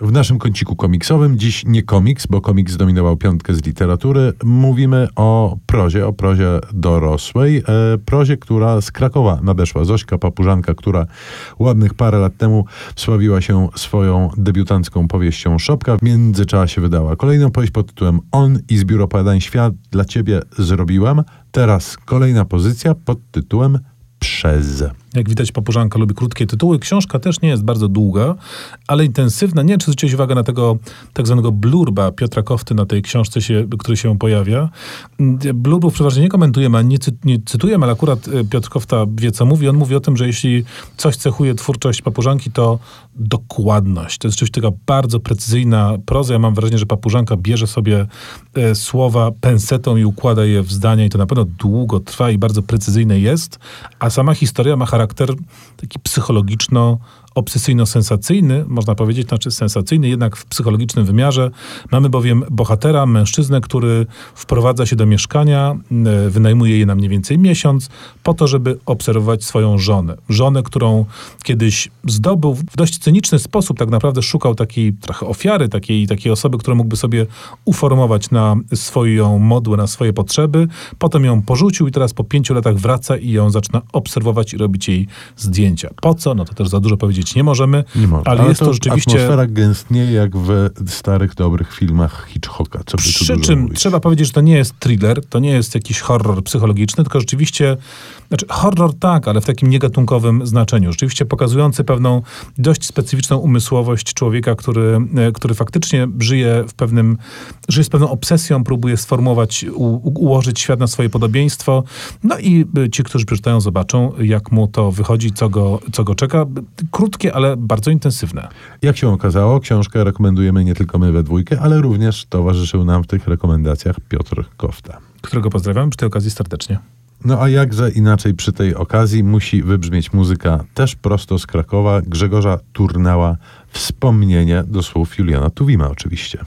W naszym kąciku komiksowym dziś nie komiks, bo komiks zdominował piątkę z literatury. Mówimy o prozie, o prozie dorosłej. E, prozie, która z Krakowa nadeszła. Zośka Papużanka, która ładnych parę lat temu sławiła się swoją debiutancką powieścią Szopka. W międzyczasie wydała kolejną powieść pod tytułem On i zbiór opowiadań Świat dla Ciebie zrobiłem. Teraz kolejna pozycja pod tytułem Jak widać, papużanka lubi krótkie tytuły. Książka też nie jest bardzo długa, ale intensywna. Nie wiem, czy zwróciłeś uwagę na tego tak zwanego blurba Piotra Kofty na tej książce, się, który się pojawia. Blurbów przeważnie nie komentujemy, nie, cy, nie cytujemy, ale akurat e, Piotr Kofta wie, co mówi. On mówi o tym, że jeśli coś cechuje twórczość papużanki, to dokładność. To jest rzeczywiście taka bardzo precyzyjna proza. Ja mam wrażenie, że papużanka bierze sobie e, słowa pensetą i układa je w zdania i to na pewno długo trwa i bardzo precyzyjne jest, a sama historia ma charakter taki psychologiczno obsesyjno-sensacyjny, można powiedzieć, znaczy sensacyjny, jednak w psychologicznym wymiarze. Mamy bowiem bohatera, mężczyznę, który wprowadza się do mieszkania, e, wynajmuje je na mniej więcej miesiąc, po to, żeby obserwować swoją żonę. Żonę, którą kiedyś zdobył w dość cyniczny sposób, tak naprawdę szukał takiej trochę ofiary, takiej, takiej osoby, która mógłby sobie uformować na swoją modłę, na swoje potrzeby. Potem ją porzucił i teraz po pięciu latach wraca i ją zaczyna obserwować i robić jej zdjęcia. Po co? No to też za dużo powiedzieć nie możemy, nie może. ale, ale jest to, to rzeczywiście... Atmosfera gęstnieje jak w starych, dobrych filmach Hitchcocka. Co Przy czym mówić. trzeba powiedzieć, że to nie jest thriller, to nie jest jakiś horror psychologiczny, tylko rzeczywiście, znaczy horror tak, ale w takim negatunkowym znaczeniu. Rzeczywiście pokazujący pewną dość specyficzną umysłowość człowieka, który, e, który faktycznie żyje w pewnym, żyje z pewną obsesją, próbuje sformułować, u, ułożyć świat na swoje podobieństwo. No i e, ci, którzy przeczytają, zobaczą, jak mu to wychodzi, co go, co go czeka. Krótkie, ale bardzo intensywne. Jak się okazało, książkę rekomendujemy nie tylko my we dwójkę, ale również towarzyszył nam w tych rekomendacjach Piotr Kofta. Którego pozdrawiam przy tej okazji serdecznie. No a jakże inaczej przy tej okazji musi wybrzmieć muzyka też prosto z Krakowa Grzegorza Turnała. Wspomnienie do słów Juliana Tuwima oczywiście.